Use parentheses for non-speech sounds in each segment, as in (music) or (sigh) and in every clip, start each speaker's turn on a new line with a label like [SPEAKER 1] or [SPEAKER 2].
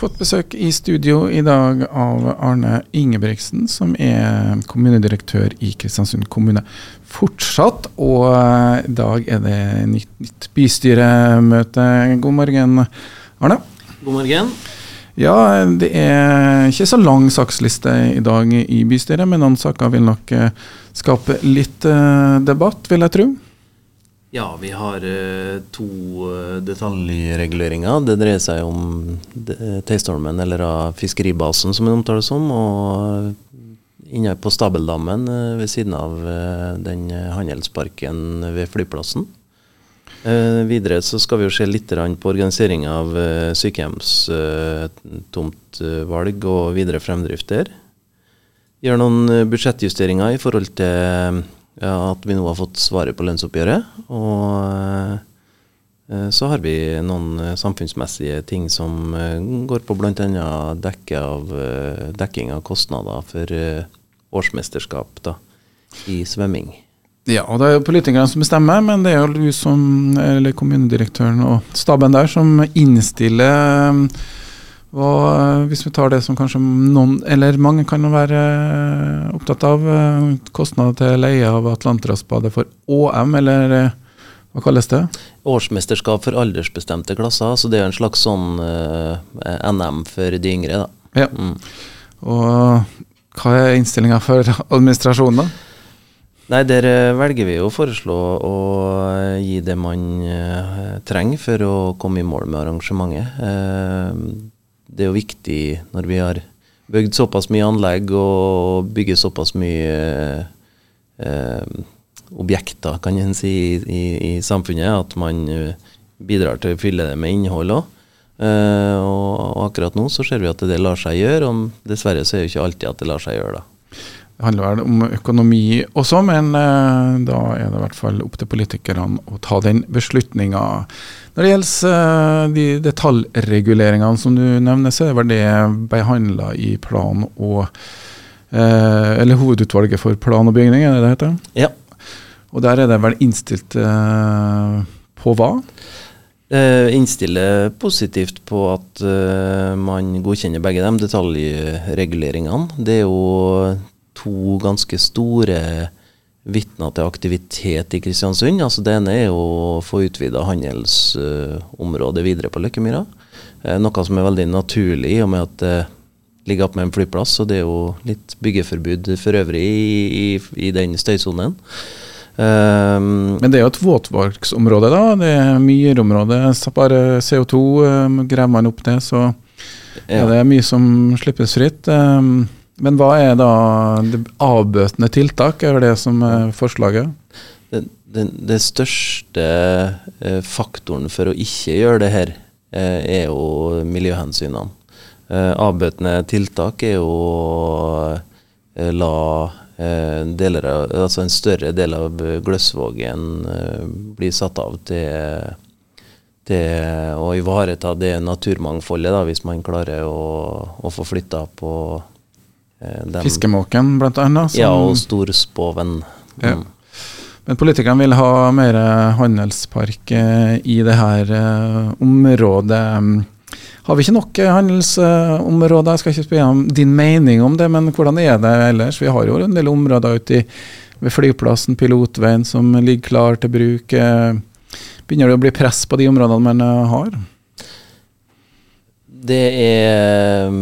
[SPEAKER 1] fått besøk i studio i dag av Arne Ingebrigtsen, som er kommunedirektør i Kristiansund kommune fortsatt. Og eh, i dag er det nytt, nytt bystyremøte. God morgen, Arne.
[SPEAKER 2] God morgen.
[SPEAKER 1] Ja, det er ikke så lang saksliste i dag i bystyret, men noen saker vil nok eh, skape litt eh, debatt, vil jeg tro.
[SPEAKER 2] Ja, vi har uh, to uh, detaljreguleringer. Det dreier seg om Teistormen, eller uh, fiskeribasen som den omtales som. Og inne på Stabeldammen ved siden av den handelsparken ved flyplassen. videre så skal vi jo se litt på organisering av sykehjemstomtvalg og videre fremdrift der. Gjøre noen budsjettjusteringer i forhold til at vi nå har fått svaret på lønnsoppgjøret. Og eh, så har vi noen eh, samfunnsmessige ting som eh, går på bl.a. Dekke dekking av kostnader for årsmesterskap da, i svømming.
[SPEAKER 1] Ja, og det er jo politikerne som bestemmer, men det er jo du som, eller kommunedirektøren og staben der som innstiller og eh, hvis vi tar det som kanskje noen, eller mange kan være eh, opptatt av, eh, kostnader til leie av Atlanterhavsbadet for ÅM, eller hva kalles det?
[SPEAKER 2] Årsmesterskap for aldersbestemte klasser. Så det er en slags sånn uh, NM for de yngre, da.
[SPEAKER 1] Ja. Mm. Og hva er innstillinga for (laughs) administrasjonen, da?
[SPEAKER 2] Nei, Der velger vi å foreslå å gi det man trenger for å komme i mål med arrangementet. Det er jo viktig når vi har bygd såpass mye anlegg og bygger såpass mye eh, objekter, kan en si, i, i, samfunnet, at man eh, bidrar til å fylle det med innhold òg. Eh, og, og, akkurat nå så ser vi at det lar seg gjøre, og dessverre så er det ikke alltid at det lar seg gjøre. da.
[SPEAKER 1] Det handler vel om økonomi også, men eh, da er det i hvert fall opp til politikerne å ta den beslutninga. Når det gjelder eh, de detaljreguleringene som du nevner, så er vel det behandla i plan og eh, Eller Hovedutvalget for plan og bygning, er det det heter?
[SPEAKER 2] Ja.
[SPEAKER 1] Og der er det vel innstilt på hva?
[SPEAKER 2] Innstiller positivt på at uh, man godkjenner begge de detaljreguleringene. Det er jo to ganske store vitner til aktivitet i Kristiansund. Altså Det ene er jo å få utvida handelsområdet videre på Løkkemyra. Eh, noe som er veldig naturlig i og med at det ligger opp med en flyplass. Og det er jo litt byggeforbud for øvrig i, i, i den støysonen.
[SPEAKER 1] Um, Men det er jo et våtmarksområde, da. Det er myrområde. Bare CO2, um, graver man opp det, så ja. er det mye som slippes fritt. Um, men hva er da det avbøtende tiltak, er det som er forslaget?
[SPEAKER 2] Den, den, den største eh, faktoren for å ikke gjøre det her, eh, er jo miljøhensynene. Eh, avbøtende tiltak er jo å la deler av, altså en større del av Gløsvågen bli satt av til til å ivareta det naturmangfoldet, da, hvis man klarer å, å få flytta på
[SPEAKER 1] den, Fiskemåken, blant annet?
[SPEAKER 2] ja, og storspoven. Mm. Ja.
[SPEAKER 1] Men politikerne vil ha mer handelspark eh, i det her området. Har vi ikke nok handelsområder? Jeg skal ikke spørre om din mening om det, men hvordan er det ellers? Vi har jo en del områder ute ved flyplassen, pilotveien, som ligger klar til bruk. Begynner det å bli press på de områdene man har?
[SPEAKER 2] Det er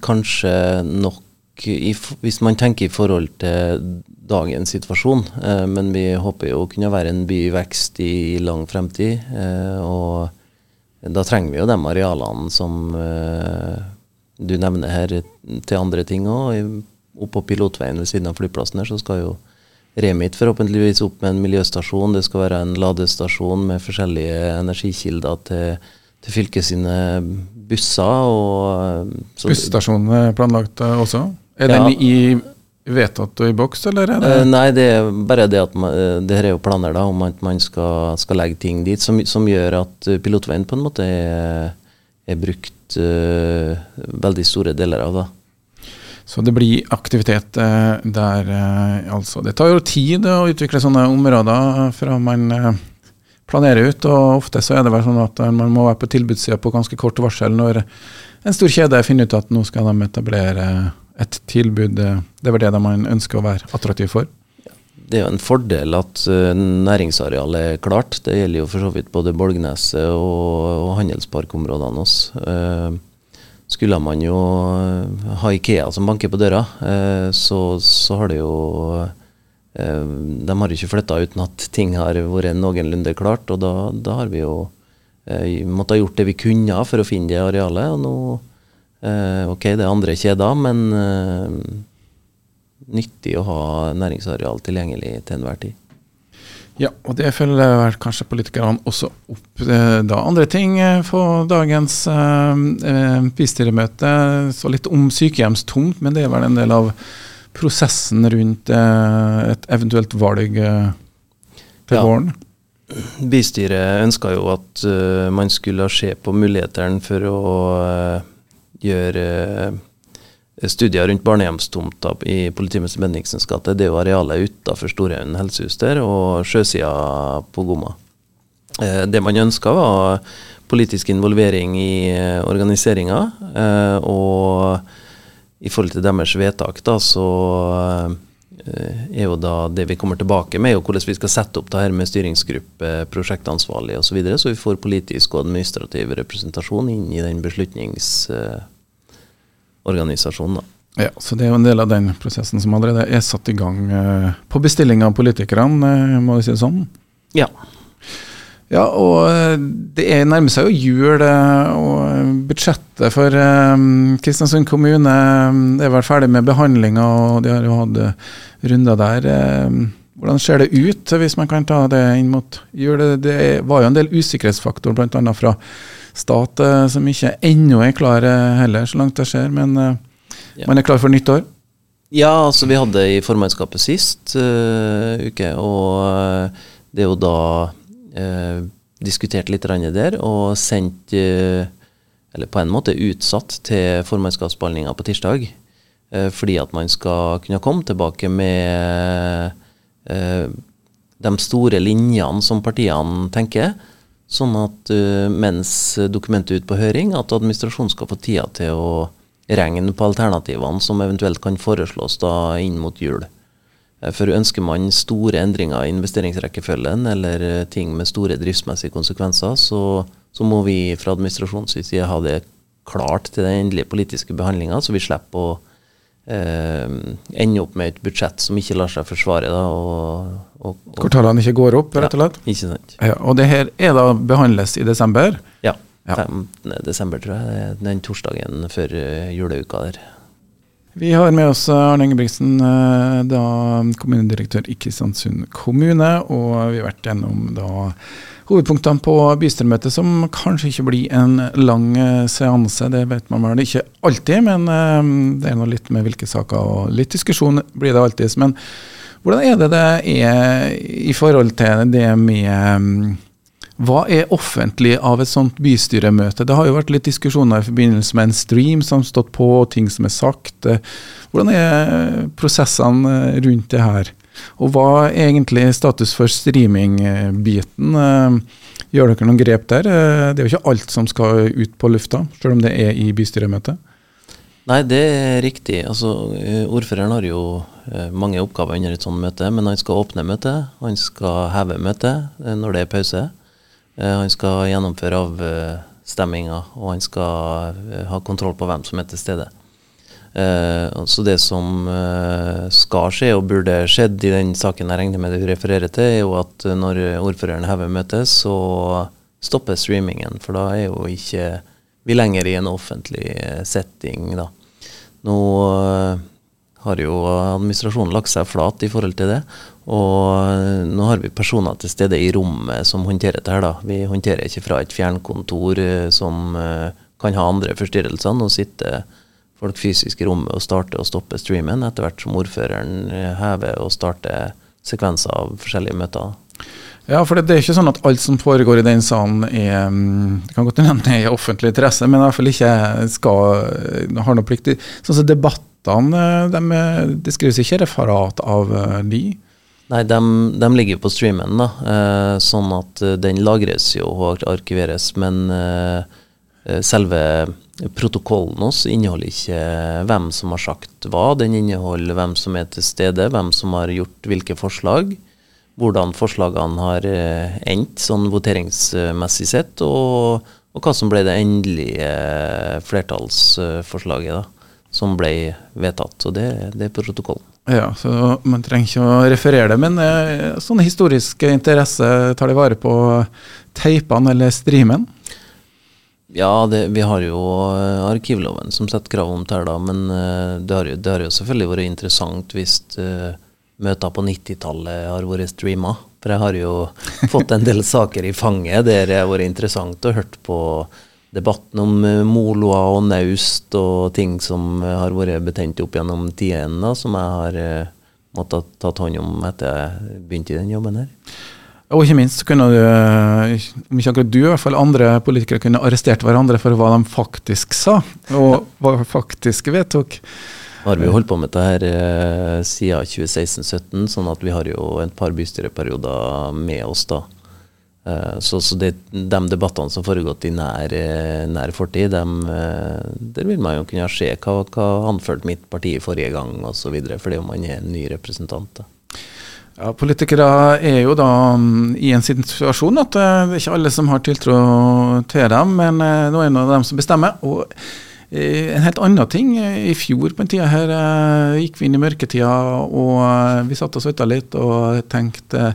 [SPEAKER 2] kanskje nok i, hvis man tenker i forhold til dagens situasjon. Eh, men vi håper jo å kunne være en by i vekst i lang fremtid. Eh, og da trenger vi jo de arealene som eh, du nevner her, til andre ting òg. Oppå pilotveien ved siden av flyplassen her så skal jo Remit forhåpentligvis opp med en miljøstasjon. Det skal være en ladestasjon med forskjellige energikilder til, til fylket sine busser. Og,
[SPEAKER 1] så, Busstasjonen er planlagt eh, også? Er ja. den i vedtatt og i boks, eller er det
[SPEAKER 2] uh, Nei, det er bare det at man, uh, det her er jo planer da, om at man skal, skal legge ting dit, som, som, gjør at pilotveien på en måte er, er brukt uh, veldig store deler av. da.
[SPEAKER 1] Så det blir aktivitet der, altså. Det tar jo tid å utvikle sånne områder fra man planere ut. og Ofte så er det vel sånn at man må være på tilbudssida på ganske kort varsel når en stor kjede finner ut at nå skal de etablere et tilbud. Det er vel det man ønsker å være attraktiv for?
[SPEAKER 2] Det er jo en fordel at næringsarealet er klart. Det gjelder jo for så vidt både Bolgneset og, og handelsparkområdene våre. Skulle man jo ha Ikea som banker på døra, så, så har det jo Eh, de har ikke flytta uten at ting har vært noenlunde klart. Og da, da har vi jo eh, måttet gjort det vi kunne for å finne det arealet. Og nå eh, Ok, det er andre kjeder, men eh, nyttig å ha næringsareal tilgjengelig til enhver tid.
[SPEAKER 1] Ja, og det følger vel kanskje politikerne også opp. Eh, da andre ting på dagens eh. Så litt om sykehjemstomt, men det er vel en del av prosessen rundt eh, et eventuelt valg eh, til ja. våren?
[SPEAKER 2] Bystyret ønska jo at uh, man skulle se på mulighetene for å uh, gjøre uh, studier rundt barnehjemstomta i politimester Bendiksens gate. Det er jo arealet utafor Storhaugen helsehus der, og sjøsida på Gomma. det man ønska, var politisk involvering i organiseringa. og i forhold til deres vedtak, da, så eh, er jo da det vi kommer tilbake med, jo hvordan vi skal sette opp det her med styringsgruppe, prosjektansvarlig osv., så, videre, så vi får politisk og administrativ representasjon inn i den beslutningsorganisasjonen.
[SPEAKER 1] Ja, så Det er jo en del av den prosessen som allerede er satt i gang eh, på bestilling av politikerne, eh, må vi si det sånn?
[SPEAKER 2] Ja.
[SPEAKER 1] Ja, og eh, det er nærmer seg jo jul, eh, og budsjettet for Kristiansund kommune er vel ferdig med behandlinga, og de har jo hatt runder der. Hvordan ser det ut, hvis man kan ta det inn mot jul? Det var jo en del usikkerhetsfaktor, bl.a. fra stat, som ikke ennå er klar heller, så langt det skjer. Men ja. man er klar for nyttår?
[SPEAKER 2] Ja, altså vi hadde i formannskapet sist uh, uke, og det er jo da eh, diskutert litt der, og sendt eh, Eller på en måte utsatt til formannskapsbehandlinga på tirsdag. Eh, fordi at man skal kunne komme tilbake med eh, de store linjene som partiene tenker. Sånn at uh, mens dokumentet er ute på høring, at administrasjonen skal få tida til å regne på alternativene som eventuelt kan foreslås da inn mot jul. Eh, for ønsker man store endringer i investeringsrekkefølgen eller eh, ting med store driftsmessige konsekvenser, så, så må vi fra administrasjonens side ha det klart til den endelige politiske behandlinga, så vi slipper å eh, ende opp med et budsjett som ikke lar seg forsvare. Da, og,
[SPEAKER 1] og, og Hvor tallene ikke går opp, rett og slett?
[SPEAKER 2] Ja, ikke sant.
[SPEAKER 1] Ja, og det her er da behandles i desember?
[SPEAKER 2] Ja. ja. 15. desember, tror jeg. Den torsdagen før eh, juleuka der.
[SPEAKER 1] Vi har med oss Arne Ingebrigtsen, eh, da kommunedirektør i Kristiansund kommune. Og vi har vært gjennom da hovedpunktene på bystyremøtet, som kanskje ikke blir en lang eh, seanse. Det vet man vel ikke alltid, men eh, det er noe litt med hvilke saker og litt diskusjon blir det alltid. Men hvordan er det det er i forhold til det med hva er offentlig av et sånt bystyremøte? Det har jo vært litt diskusjoner i forbindelse med en stream som har stått på, og ting som er sagt. Hvordan er prosessene rundt det her? Og hva er egentlig status for streamingbiten? Gjør dere noen grep der? Det er jo ikke alt som skal ut på lufta, selv om det er i bystyremøtet?
[SPEAKER 2] Nei, det er riktig. Altså, ordføreren har jo eh, mange oppgaver under et sånt møte, men han skal åpne møtet, han skal heve møtet eh, når det er pause. Eh, han skal gjennomføre avstemminga, og han skal eh, ha kontroll på hvem som er til stede. Eh, så det som skal skje, og burde skjedd i den saken jeg regner med du refererer til, er jo at når ordføreren hever møtet, så stopper streamingen. For da er jo ikke vi lenger i en offentlig setting, da. Nå har jo administrasjonen lagt seg flat i forhold til det. Og nå har vi personer til stede i rommet som håndterer dette. her da. Vi håndterer ikke fra et fjernkontor eh, som eh, kan ha andre forstyrrelser. Nå sitter folk fysisk i rommet og starter og stopper streamen etter hvert som ordføreren eh, hever og starter sekvenser av forskjellige møter.
[SPEAKER 1] Ja, for det, det, er ikke sånn at alt som foregår i den salen er mm, Det kan godt hende er offentlig interesse, men i hvert fall ikke skal har noe plikt til Sånn som debattene, de, det skrives ikke referat av de.
[SPEAKER 2] Nei, de, de ligger på streamen, da. Eh, sånn at eh, den lagres jo og arkiveres. Men eh, eh selve protokollen oss inneholder ikke hvem som har sagt hva. Den inneholder hvem som er til stede, hvem som har gjort hvilke forslag. Hvordan forslagene har eh, endt sånn voteringsmessig sett, og, og, hva som ble det endelige flertallsforslaget da, som ble vedtatt. Så det, det er protokollen.
[SPEAKER 1] Ja, så Man trenger ikke å referere det, men eh, sånn historisk interesse tar de vare på teipene eller streamen?
[SPEAKER 2] Ja, det, vi har jo eh, arkivloven som setter krav om da, men eh, det har, jo, det har, jo, selvfølgelig vært interessant hvis uh, møter på 90-tallet har vært streama. For jeg har jo fått en del (laughs) saker i fanget der det har vært interessant å hørt på debatten om uh, moloa og naust og ting som uh, har vært betent opp gjennom tidene, som jeg har uh, måttet tatt hånd om etter jeg begynte i den jobben her.
[SPEAKER 1] Og ikke minst kunne du, om ikke akkurat du, i hvert fall andre politikere kunne arrestert hverandre for hva de faktisk sa, og hva faktisk vedtok.
[SPEAKER 2] Har vi holdt på med dette her eh, siden 2016-2017, sånn at vi har jo et par bystyreperioder med oss da. Eh, så, så det, de debattene som foregått i nær, eh, nær fortid, dem, eh, der vil man jo kunne se hva, hva anførte mitt parti forrige gang osv. Fordi man er en ny representant.
[SPEAKER 1] Ja, Politikere er jo da um, i en situasjon at det er ikke alle som har tiltro til dem, men nå er det dem som bestemmer. og en helt annen ting. I fjor på en tid her gikk vi inn i mørketida, og vi satt og svetta litt og tenkte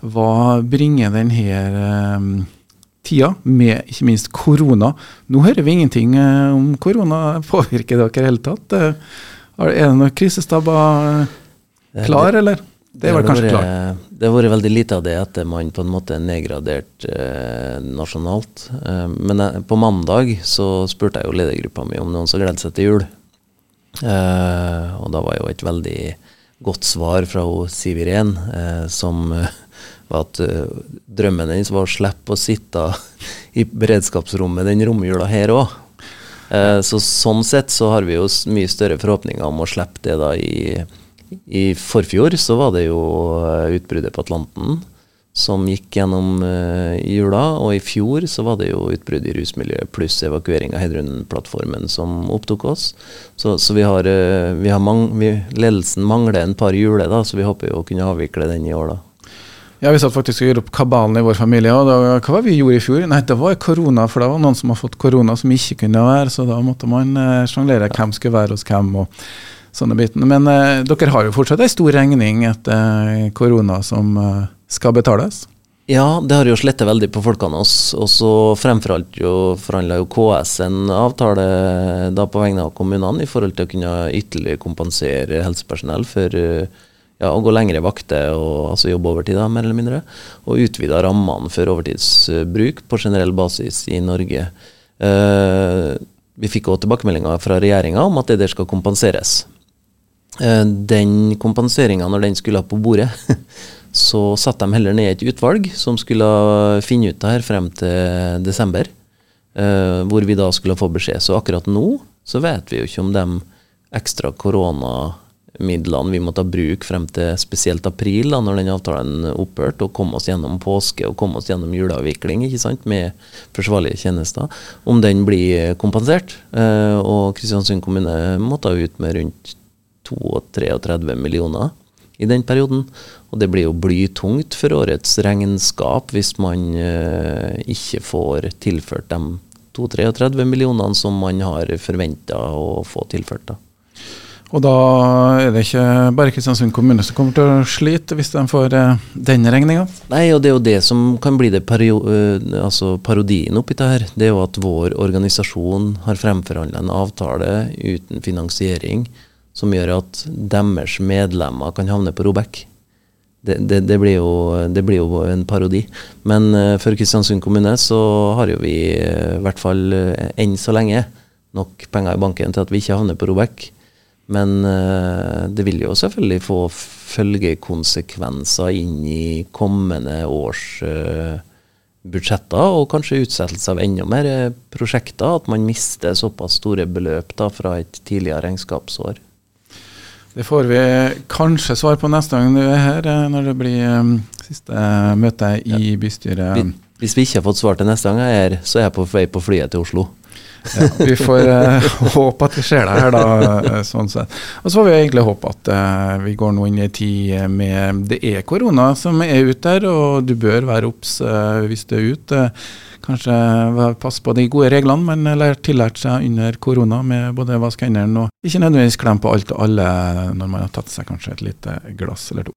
[SPEAKER 1] hva bringer denne tida, med ikke minst korona? Nå hører vi ingenting om korona. Påvirker dere i det hele tatt? Er det noen krisestabber klar, eller?
[SPEAKER 2] Det var kanskje klart? Det har vært veldig lite av det etter man på en måte er nedgradert eh, nasjonalt. Eh, men jeg, på mandag så spurte jeg jo ledergruppa mi om noen som gledet seg til jul. Eh, og da var jo et veldig godt svar fra Siv Iren, som var at drømmen hennes var å slippe å sitte i beredskapsrommet den romjula her òg. Så sånn sett så har vi jo mye større forhåpninger om å slippe det da i, i forfjor. Så var det jo uh, utbruddet på Atlanten som gikk gjennom uh, jula, og i fjor så var det jo utbrudd i rusmiljøet pluss evakuering av Heidrun-plattformen som opptok oss. Så, så vi har, vi har mang, vi, ledelsen mangler en par juler, da, så vi håper jo å kunne avvikle den i år, da.
[SPEAKER 1] Ja, Vi satt faktisk og gjorde opp kabalen i vår familie. og da, Hva var vi gjorde i fjor? Nei, Det var korona, for det var noen som har fått korona som ikke kunne være. Så da måtte man eh, sjonglere hvem skulle være hos hvem. og sånne biten. Men eh, dere har jo fortsatt ei stor regning etter korona som eh, skal betales?
[SPEAKER 2] Ja, det har jo slettet veldig på folkene oss. Og så fremforholdt jo, forhandla jo KS en avtale da på vegne av kommunene i forhold til å kunne ytterligere kompensere helsepersonell for uh, ja, å gå lengre vakter og altså jobbe overtid, da, mer eller mindre. Og utvida rammene for overtidsbruk på generell basis i Norge. Eh, vi fikk òg tilbakemeldinger fra regjeringa om at det der skal kompenseres. Eh, den kompenseringa, når den skulle på bordet, (laughs) så satte de heller ned et utvalg som skulle finne ut det her frem til desember. Uh, hvor vi da skulle få beskjed. Så akkurat nå så vet vi jo ikke om de ekstra koronamidlene vi måtte ha bruk frem til spesielt april, da når den avtalen opphørte, og komme oss gjennom påske og komme oss gjennom juleavvikling ikke sant, med forsvarlige tjenester, om den blir kompensert. Uh, og Kristiansund kommune måtte ut med rundt 32 millioner i den perioden. Og det blir jo blytungt for årets regnskap hvis man eh, ikke får tilført de 32 millionene som man har forventa å få tilført. da.
[SPEAKER 1] Og da er det ikke bare Kristiansund kommune som kommer til å slite hvis de får eh, den regninga?
[SPEAKER 2] Nei, og det er jo det som kan bli det pario altså parodien oppi det her. Det er jo at vår organisasjon har fremforhandla en avtale uten finansiering som gjør at deres medlemmer kan havne på Robek. Det, det, det, blir jo, det, blir jo, en parodi. Men uh, for Kristiansund kommune så har jo vi i hvert fall enn så lenge nok penger i banken til at vi ikke havner på Robek. Men det vil jo selvfølgelig få følgekonsekvenser inn i kommende års budsjetter, og kanskje utsettelse av enda mer eh, prosjekter. At man mister såpass store beløp da, fra et tidligere regnskapsår.
[SPEAKER 1] Det får vi kanskje svar på neste gang du er her, eh, når det blir um, siste møte i bystyret.
[SPEAKER 2] Hvis vi ikke har fått svar til neste gang jeg er her, så er jeg på vei på flyet til Oslo.
[SPEAKER 1] Ja, vi får uh, (laughs) håpe at det skjer det her, da. sånn sett. Og så får vi egentlig håpe at uh, vi går nå inn i en tid med Det er korona som er ute der, og du bør være obs uh, hvis du er ute. Kanskje passe på de gode reglene man har tillært seg under korona, med både vaske hendene og ikke nødvendigvis klemme på alt og alle når man har tatt seg kanskje et lite glass eller to.